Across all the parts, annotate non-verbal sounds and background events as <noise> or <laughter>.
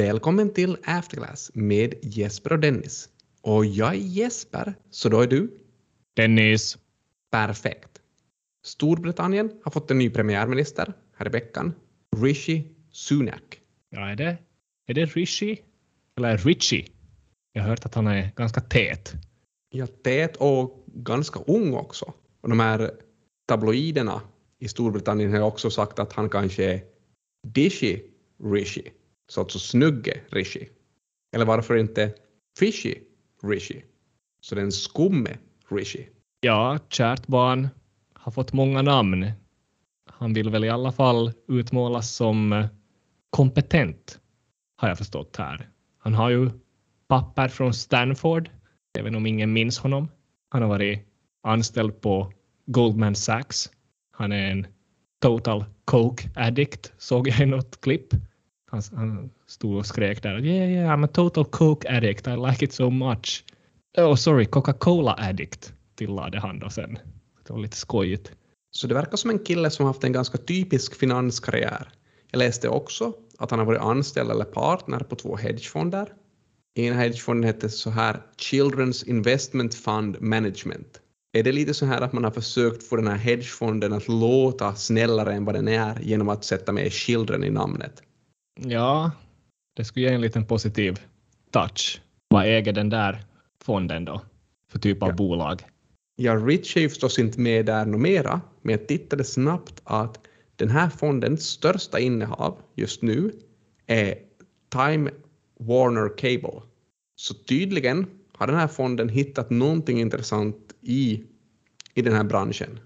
Välkommen till Afterclass med Jesper och Dennis. Och jag är Jesper, så då är du? Dennis. Perfekt. Storbritannien har fått en ny premiärminister här i veckan, Rishi Sunak. Ja, är det, är det Rishi? Eller Richie? Jag har hört att han är ganska tät. Ja, tät och ganska ung också. Och de här tabloiderna i Storbritannien har också sagt att han kanske är dishy Rishi, så alltså snugge Rishi. Eller varför inte fishy Rishi, så den skumme Rishi. Ja, kärt barn har fått många namn. Han vill väl i alla fall utmålas som eh, kompetent, har jag förstått här. Han har ju papper från Stanford, även om ingen minns honom. Han har varit anställd på Goldman Sachs. Han är en total coke addict, såg jag i något klipp. Han, han stod och skrek där yeah, yeah, I'm a total coke addict, I like it so much. Oh, sorry, Coca-Cola addict, tillade han då sen. Det var lite skojigt. Så det verkar som en kille som haft en ganska typisk finanskarriär. Jag läste också att han har varit anställd eller partner på två hedgefonder. En hedgefond hette så här Children's Investment Fund Management. Är det lite så här att man har försökt få den här hedgefonden att låta snällare än vad den är genom att sätta med children i namnet? Ja, det skulle ge en liten positiv touch. Vad äger den där fonden då för typ av ja. bolag? Ja, Rich är ju förstås inte med där mera, men jag tittade snabbt att den här fondens största innehav just nu är Time Warner Cable. Så tydligen har den här fonden hittat någonting intressant i, i den här branschen.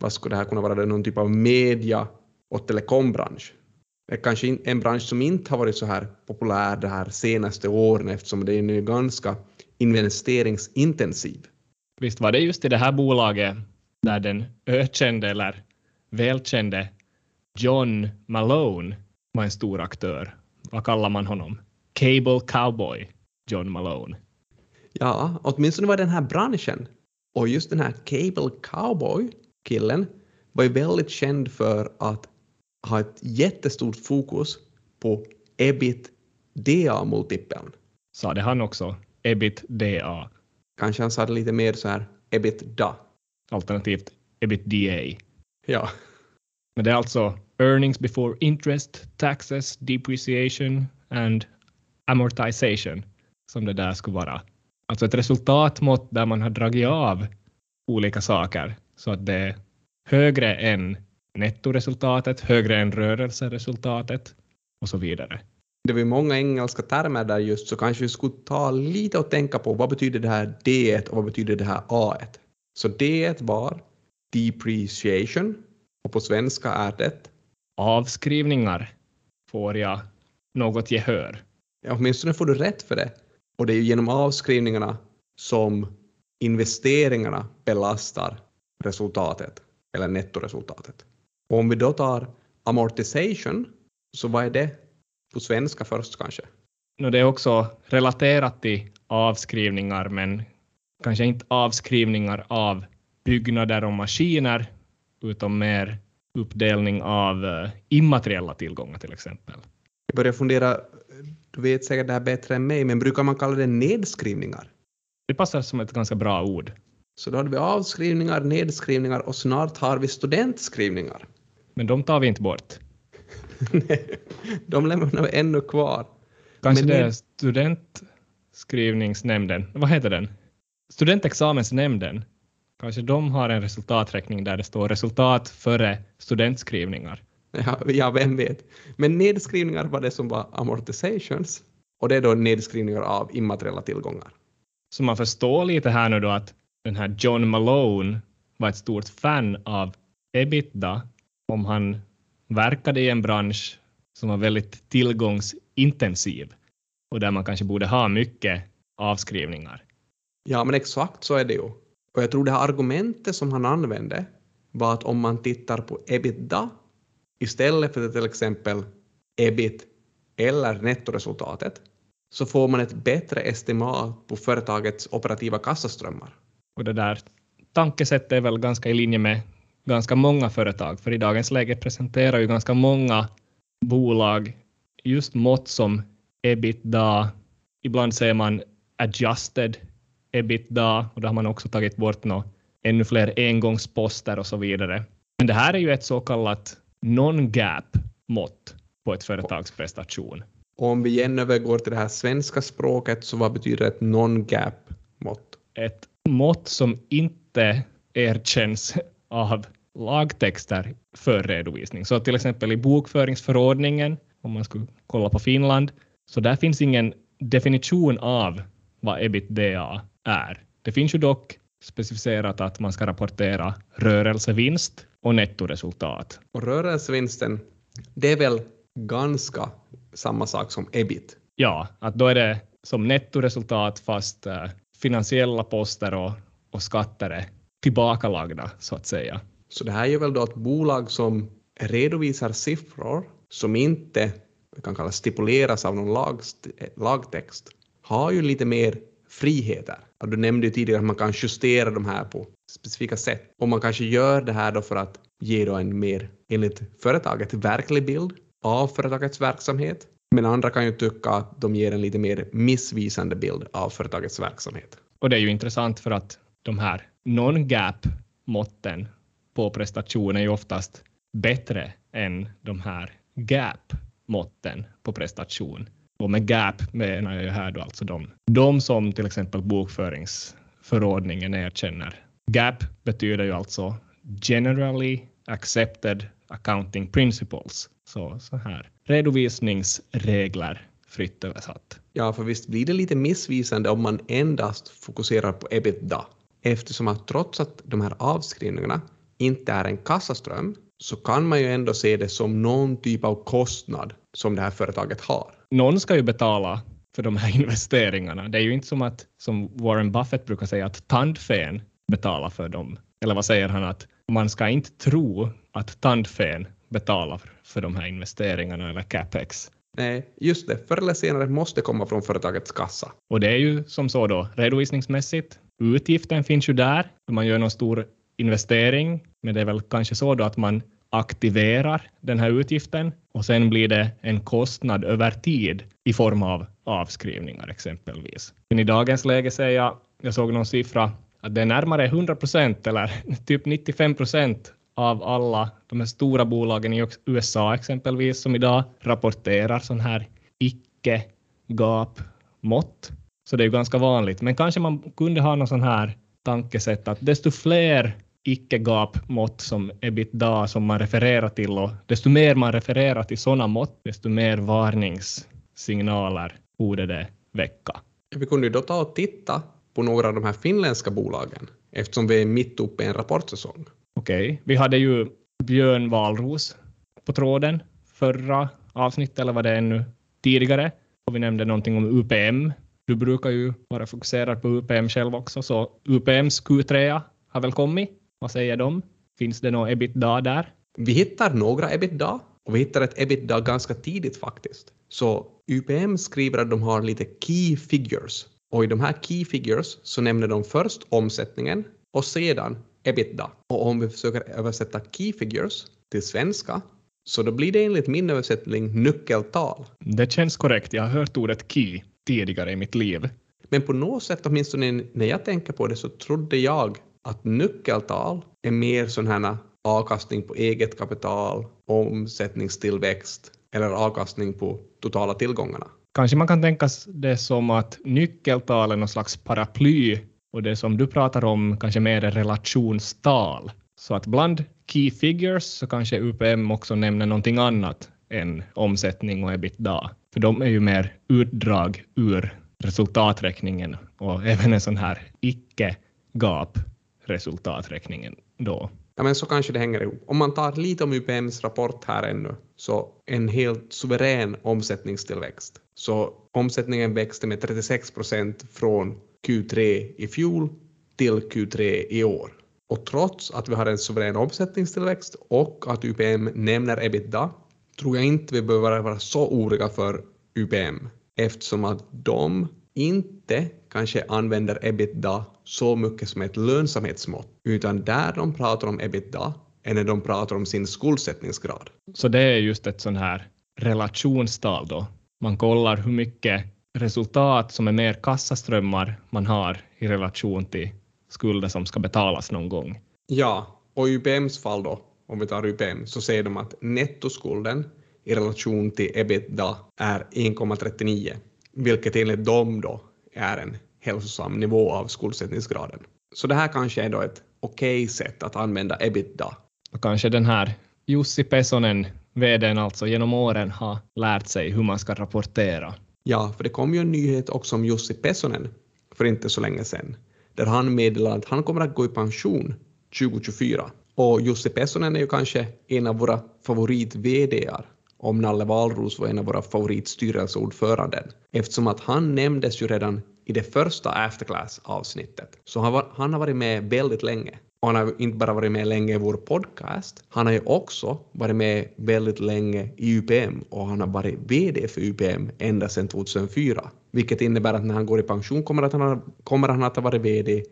Vad skulle det här kunna vara? Någon typ av media och telekombransch. Är kanske en bransch som inte har varit så här populär de här senaste åren eftersom det är ganska investeringsintensiv. Visst var det just i det här bolaget där den ökände eller välkände John Malone var en stor aktör. Vad kallar man honom? Cable Cowboy John Malone. Ja, åtminstone var den här branschen och just den här Cable Cowboy-killen var ju väldigt känd för att ha ett jättestort fokus på ebit-DA-multipeln. Sa det han också? Ebit-DA? Kanske han sa det lite mer så här ebit-DA. Alternativt ebit-DA. Ja. Men det är alltså earnings before interest, taxes, depreciation and amortization som det där skulle vara. Alltså ett resultatmått där man har dragit av olika saker så att det är högre än nettoresultatet, högre än rörelseresultatet och så vidare. Det var många engelska termer där just så kanske vi skulle ta lite och tänka på vad betyder det här D och vad betyder det här A? Så D var depreciation och på svenska är det avskrivningar får jag något gehör. Ja, åtminstone får du rätt för det. Och det är ju genom avskrivningarna som investeringarna belastar resultatet eller nettoresultatet. Och om vi då tar amortization, så vad är det på svenska först kanske? No, det är också relaterat till avskrivningar, men kanske inte avskrivningar av byggnader och maskiner, utan mer uppdelning av eh, immateriella tillgångar till exempel. Jag börjar fundera, du vet säkert det här bättre än mig, men brukar man kalla det nedskrivningar? Det passar som ett ganska bra ord. Så då hade vi avskrivningar, nedskrivningar och snart har vi studentskrivningar. Men de tar vi inte bort. <laughs> de lämnar vi ännu kvar. Kanske Men det är studentskrivningsnämnden, vad heter den? Studentexamensnämnden. Kanske de har en resultaträkning där det står resultat före studentskrivningar. Ja, ja, vem vet. Men nedskrivningar var det som var amortizations och det är då nedskrivningar av immateriella tillgångar. Så man förstår lite här nu då att den här John Malone var ett stort fan av ebitda om han verkade i en bransch som var väldigt tillgångsintensiv och där man kanske borde ha mycket avskrivningar. Ja, men exakt så är det ju. Och jag tror det här argumentet som han använde var att om man tittar på ebitda istället för till exempel ebit eller nettoresultatet så får man ett bättre estimat på företagets operativa kassaströmmar. Och det där tankesättet är väl ganska i linje med ganska många företag, för i dagens läge presenterar ju ganska många bolag just mått som ebitda. Ibland säger man adjusted ebitda och då har man också tagit bort nå, ännu fler engångsposter och så vidare. Men det här är ju ett så kallat non-gap mått på ett företags prestation. Och om vi igen övergår till det här svenska språket, så vad betyder ett non-gap mått? Ett mått som inte erkänns av lagtexter för redovisning. Så till exempel i bokföringsförordningen, om man skulle kolla på Finland, så där finns ingen definition av vad ebitda är. Det finns ju dock specificerat att man ska rapportera rörelsevinst och nettoresultat. Och rörelsevinsten, det är väl ganska samma sak som ebit? Ja, att då är det som nettoresultat fast uh, finansiella poster och, och skatter är tillbakalagda så att säga. Så det här är väl då ett bolag som redovisar siffror som inte kan kalla stipuleras av någon lag, lagtext, har ju lite mer friheter. Du nämnde ju tidigare att man kan justera de här på specifika sätt. Och man kanske gör det här då för att ge då en mer, enligt företaget, verklig bild av företagets verksamhet. Men andra kan ju tycka att de ger en lite mer missvisande bild av företagets verksamhet. Och det är ju intressant för att de här non-gap-måtten på prestation är ju oftast bättre än de här gap-måtten på prestation. Och med gap menar jag ju här då alltså de, de som till exempel bokföringsförordningen erkänner. Gap betyder ju alltså generally accepted accounting principles. Så, så här redovisningsregler fritt översatt. Ja, för visst blir det lite missvisande om man endast fokuserar på ebitda eftersom att trots att de här avskrivningarna inte är en kassaström så kan man ju ändå se det som någon typ av kostnad som det här företaget har. Någon ska ju betala för de här investeringarna. Det är ju inte som att, som Warren Buffett brukar säga, att tandfen betalar för dem. Eller vad säger han att man ska inte tro att tandfen betalar för de här investeringarna eller capex. Nej, just det. Förr eller senare måste komma från företagets kassa. Och det är ju som så då redovisningsmässigt. Utgiften finns ju där. Man gör någon stor investering, men det är väl kanske så då att man aktiverar den här utgiften och sen blir det en kostnad över tid i form av avskrivningar exempelvis. Men i dagens läge säger jag, jag såg någon siffra, att det är närmare 100 procent eller <laughs> typ 95 procent av alla de här stora bolagen i USA exempelvis som idag rapporterar sån här icke-gap-mått. Så det är ju ganska vanligt. Men kanske man kunde ha någon sån här tankesätt att desto fler icke-gap-mått som ebitda som man refererar till och desto mer man refererar till sådana mått, desto mer varningssignaler borde det väcka. Vi kunde ju då ta och titta på några av de här finländska bolagen eftersom vi är mitt uppe i en rapportsäsong. Okej, okay. vi hade ju Björn Valros på tråden förra avsnittet, eller var det ännu tidigare? Och vi nämnde någonting om UPM. Du brukar ju vara fokuserad på UPM själv också, så UPMs Q3 har väl kommit. Vad säger de? Finns det något ebitda där? Vi hittar några ebitda och vi hittar ett ebitda ganska tidigt faktiskt. Så UPM skriver att de har lite key figures och i de här key figures så nämner de först omsättningen och sedan ebitda. Och om vi försöker översätta key figures till svenska så då blir det enligt min översättning nyckeltal. Det känns korrekt. Jag har hört ordet key tidigare i mitt liv. Men på något sätt, åtminstone när jag tänker på det, så trodde jag att nyckeltal är mer här avkastning på eget kapital, omsättningstillväxt eller avkastning på totala tillgångarna. Kanske man kan tänka det som att nyckeltal är någon slags paraply och det som du pratar om kanske mer är relationstal. Så att bland key figures så kanske UPM också nämner någonting annat än omsättning och ebitda. För de är ju mer utdrag ur resultaträkningen och även en sån här icke-gap resultaträkningen då. Ja, men så kanske det hänger ihop. Om man tar lite om UPMs rapport här ännu, så en helt suverän omsättningstillväxt. Så omsättningen växte med 36 procent från Q3 i fjol till Q3 i år. Och trots att vi har en suverän omsättningstillväxt och att UPM nämner ebitda tror jag inte vi behöver vara så oroliga för UPM eftersom att de inte kanske använder ebitda så mycket som ett lönsamhetsmått, utan där de pratar om ebitda är när de pratar om sin skuldsättningsgrad. Så det är just ett sån här relationstal då Man kollar hur mycket resultat som är mer kassaströmmar man har i relation till skulder som ska betalas någon gång. Ja, och i UPMs fall då, om vi tar UPM, så säger de att nettoskulden i relation till ebitda är 1,39, vilket enligt dem då är en hälsosam nivå av skuldsättningsgraden. Så det här kanske är då ett okej sätt att använda ebitda. Och kanske den här Jussi Pesonen, vdn alltså, genom åren har lärt sig hur man ska rapportera. Ja, för det kom ju en nyhet också om Jussi Pesonen för inte så länge sedan, där han meddelade att han kommer att gå i pension 2024. Och Jussi Pesonen är ju kanske en av våra favorit-VDar om Nalle Wahlroos var en av våra favoritstyrelseordföranden, eftersom att han nämndes ju redan i det första Afterclass-avsnittet. Så han, var, han har varit med väldigt länge. Och han har inte bara varit med länge i vår podcast, han har ju också varit med väldigt länge i UPM och han har varit VD för UPM ända sedan 2004. Vilket innebär att när han går i pension kommer, att han, kommer han att ha varit VD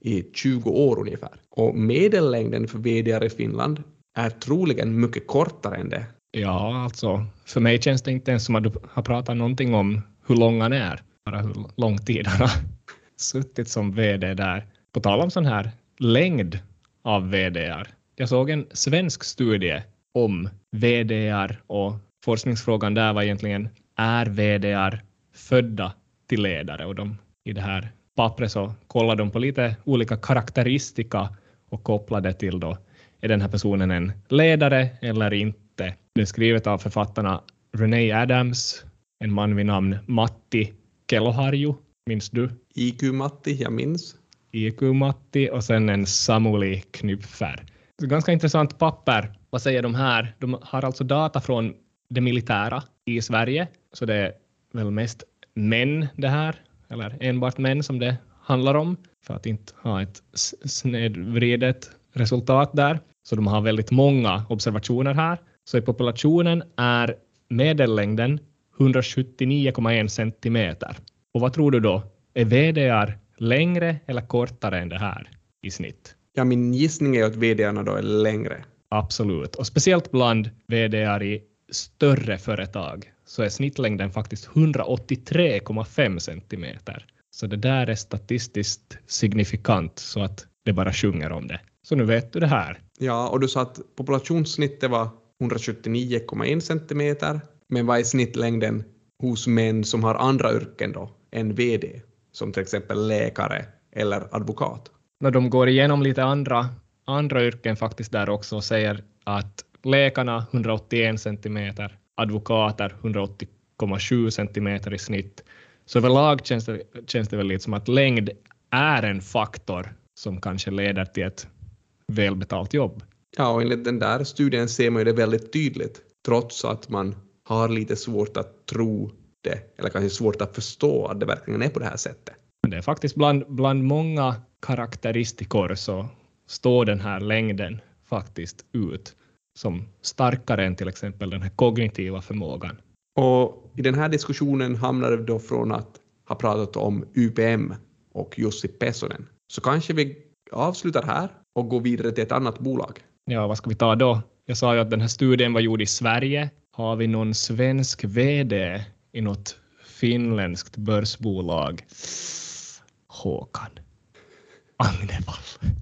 i 20 år ungefär. Och medellängden för VDR i Finland är troligen mycket kortare än det. Ja, alltså för mig känns det inte ens som att du har pratat någonting om hur lång han är, bara hur lång tid han har <laughs> suttit som VD där. På tal om sån här längd av VDR. Jag såg en svensk studie om VDR och forskningsfrågan där var egentligen är VDR födda till ledare? Och de, i det här pappret så kollar de på lite olika karaktäristika och kopplade till då är den här personen en ledare eller inte? Det är skrivet av författarna Renee Adams, en man vid namn Matti Keloharju, minns du? IQ-Matti, jag minns. IQ-Matti och sen en Samuli Knypfer. Ganska intressant papper. Vad säger de här? De har alltså data från det militära i Sverige, så det är väl mest män det här, eller enbart män som det handlar om, för att inte ha ett snedvridet resultat där. Så de har väldigt många observationer här. Så i populationen är medellängden 179,1 centimeter. Och vad tror du då? Är VDR längre eller kortare än det här i snitt? Ja, min gissning är att VDR då är längre. Absolut, och speciellt bland VDR i större företag så är snittlängden faktiskt 183,5 centimeter. Så det där är statistiskt signifikant så att det bara sjunger om det. Så nu vet du det här. Ja, och du sa att populationssnittet var 179,1 centimeter, men vad är snittlängden hos män som har andra yrken då än VD, som till exempel läkare eller advokat? När de går igenom lite andra, andra yrken faktiskt där också och säger att läkarna 181 centimeter, advokater 180,7 centimeter i snitt. Så överlag känns det, känns det väl lite som att längd är en faktor som kanske leder till ett välbetalt jobb. Ja, och enligt den där studien ser man ju det väldigt tydligt, trots att man har lite svårt att tro det, eller kanske svårt att förstå att det verkligen är på det här sättet. Men det är faktiskt bland, bland många karaktäristikor så står den här längden faktiskt ut som starkare än till exempel den här kognitiva förmågan. Och i den här diskussionen hamnar det då från att ha pratat om UPM och Jussi Pesonen. Så kanske vi avslutar här och går vidare till ett annat bolag. Ja, vad ska vi ta då? Jag sa ju att den här studien var gjord i Sverige. Har vi någon svensk VD i något finländskt börsbolag? Håkan Agnevall.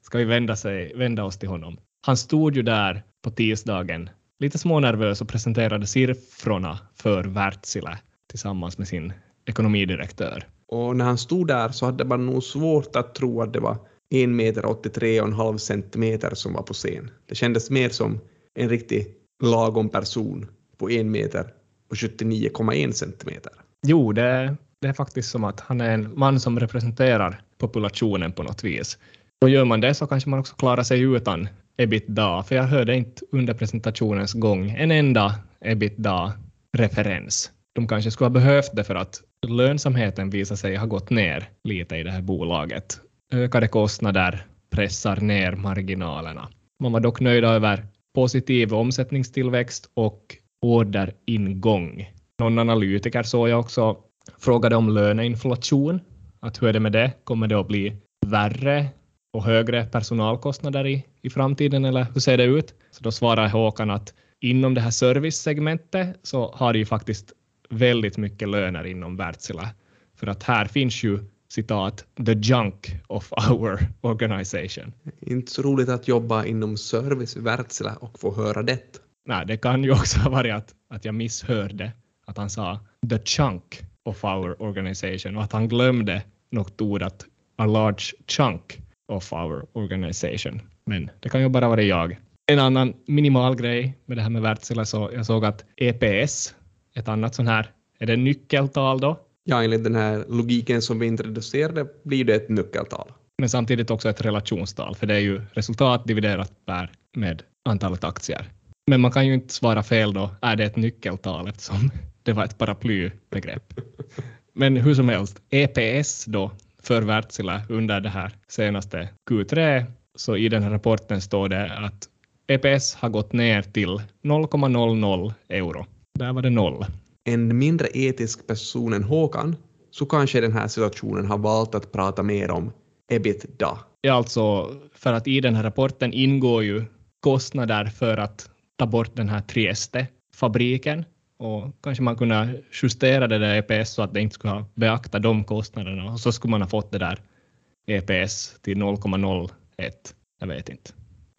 Ska vi vända, sig, vända oss till honom? Han stod ju där på tisdagen, lite smånervös och presenterade siffrorna för Wärtsilä tillsammans med sin ekonomidirektör. Och när han stod där så hade man nog svårt att tro att det var 1 meter 83,5 centimeter som var på scen. Det kändes mer som en riktig lagom person på 1 meter och 79,1 centimeter. Jo, det, det är faktiskt som att han är en man som representerar populationen på något vis. Och gör man det så kanske man också klarar sig utan ebitda, för jag hörde inte under presentationens gång en enda ebitda-referens. De kanske skulle ha behövt det för att lönsamheten visar sig ha gått ner lite i det här bolaget ökade kostnader pressar ner marginalerna. Man var dock nöjda över positiv omsättningstillväxt och orderingång. Någon analytiker såg jag också frågade om löneinflation. Att hur är det med det? Kommer det att bli värre och högre personalkostnader i, i framtiden eller hur ser det ut? Så då svarar Håkan att inom det här servicesegmentet så har det ju faktiskt väldigt mycket löner inom Wärtsilä. För att här finns ju citat the junk of our organization. Inte så roligt att jobba inom service i Wärtsilä och få höra det. Nej, det kan ju också ha varit att, att jag misshörde att han sa the chunk of our organization och att han glömde något ord att a large chunk of our organization. Men det kan ju bara vara jag. En annan minimal grej med det här med Wärtsilä så jag såg att EPS, ett annat sån här, är det nyckeltal då? Ja, enligt den här logiken som vi introducerade blir det ett nyckeltal. Men samtidigt också ett relationstal, för det är ju resultat dividerat per med antalet aktier. Men man kan ju inte svara fel då, är det ett nyckeltal eftersom <laughs> det var ett paraplybegrepp. Men hur som helst, EPS då för Wärtsilä under det här senaste Q3, så i den här rapporten står det att EPS har gått ner till 0,00 euro. Där var det noll. En mindre etisk person än Håkan, så kanske den här situationen har valt att prata mer om ebitda. Ja, alltså för att i den här rapporten ingår ju kostnader för att ta bort den här Trieste-fabriken och kanske man kunde justera det där EPS så att det inte skulle ha beaktat de kostnaderna och så skulle man ha fått det där EPS till 0,01. Jag vet inte.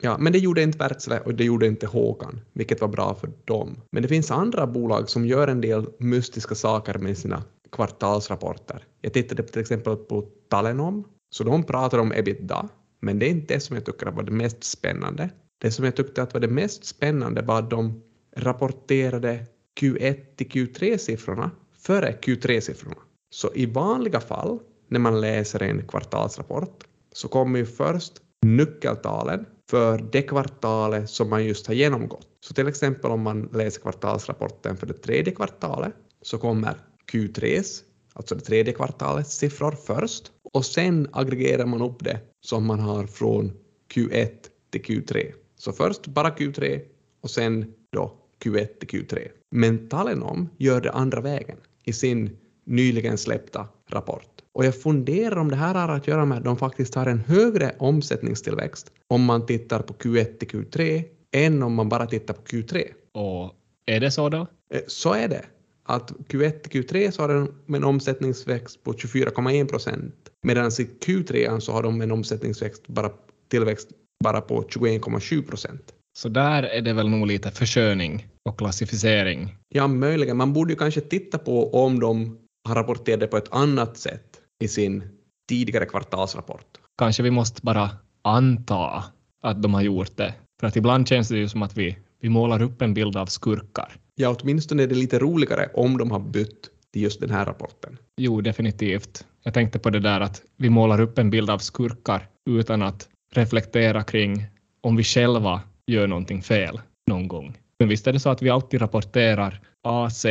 Ja, men det gjorde inte Wärtsilä och det gjorde inte Håkan, vilket var bra för dem. Men det finns andra bolag som gör en del mystiska saker med sina kvartalsrapporter. Jag tittade till exempel på Talenom, så de pratar om ebitda, men det är inte det som jag tycker var det mest spännande. Det som jag tyckte att var det mest spännande var att de rapporterade Q1 till Q3-siffrorna före Q3-siffrorna. Så i vanliga fall när man läser en kvartalsrapport så kommer ju först nyckeltalen för det kvartalet som man just har genomgått. Så till exempel om man läser kvartalsrapporten för det tredje kvartalet så kommer Q3s, alltså det tredje kvartalets siffror först och sen aggregerar man upp det som man har från Q1 till Q3. Så först bara Q3 och sen då Q1 till Q3. Men Talenom gör det andra vägen i sin nyligen släppta rapport. Och jag funderar om det här har att göra med att de faktiskt har en högre omsättningstillväxt om man tittar på Q1 till Q3 än om man bara tittar på Q3. Och är det så då? Eh, så är det. Att Q1 till Q3 så har de en omsättningsväxt på 24,1 procent medan i Q3 så har de en omsättningsväxt bara, tillväxt bara på 21,7 procent. Så där är det väl nog lite försköning och klassificering. Ja, möjligen. Man borde ju kanske titta på om de har rapporterat det på ett annat sätt i sin tidigare kvartalsrapport. Kanske vi måste bara anta att de har gjort det. För att ibland känns det ju som att vi, vi målar upp en bild av skurkar. Ja, åtminstone är det lite roligare om de har bytt till just den här rapporten. Jo, definitivt. Jag tänkte på det där att vi målar upp en bild av skurkar utan att reflektera kring om vi själva gör någonting fel någon gång. Men visst är det så att vi alltid rapporterar AC,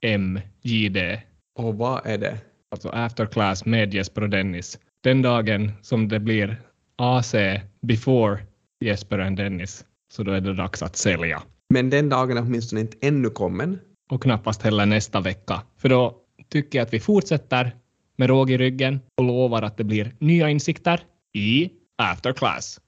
M, JD. Och vad är det? Alltså after class med Jesper och Dennis. Den dagen som det blir AC before Jesper och Dennis, så då är det dags att sälja. Men den dagen är åtminstone inte ännu kommen. Och knappast heller nästa vecka. För då tycker jag att vi fortsätter med råg i ryggen och lovar att det blir nya insikter i after class.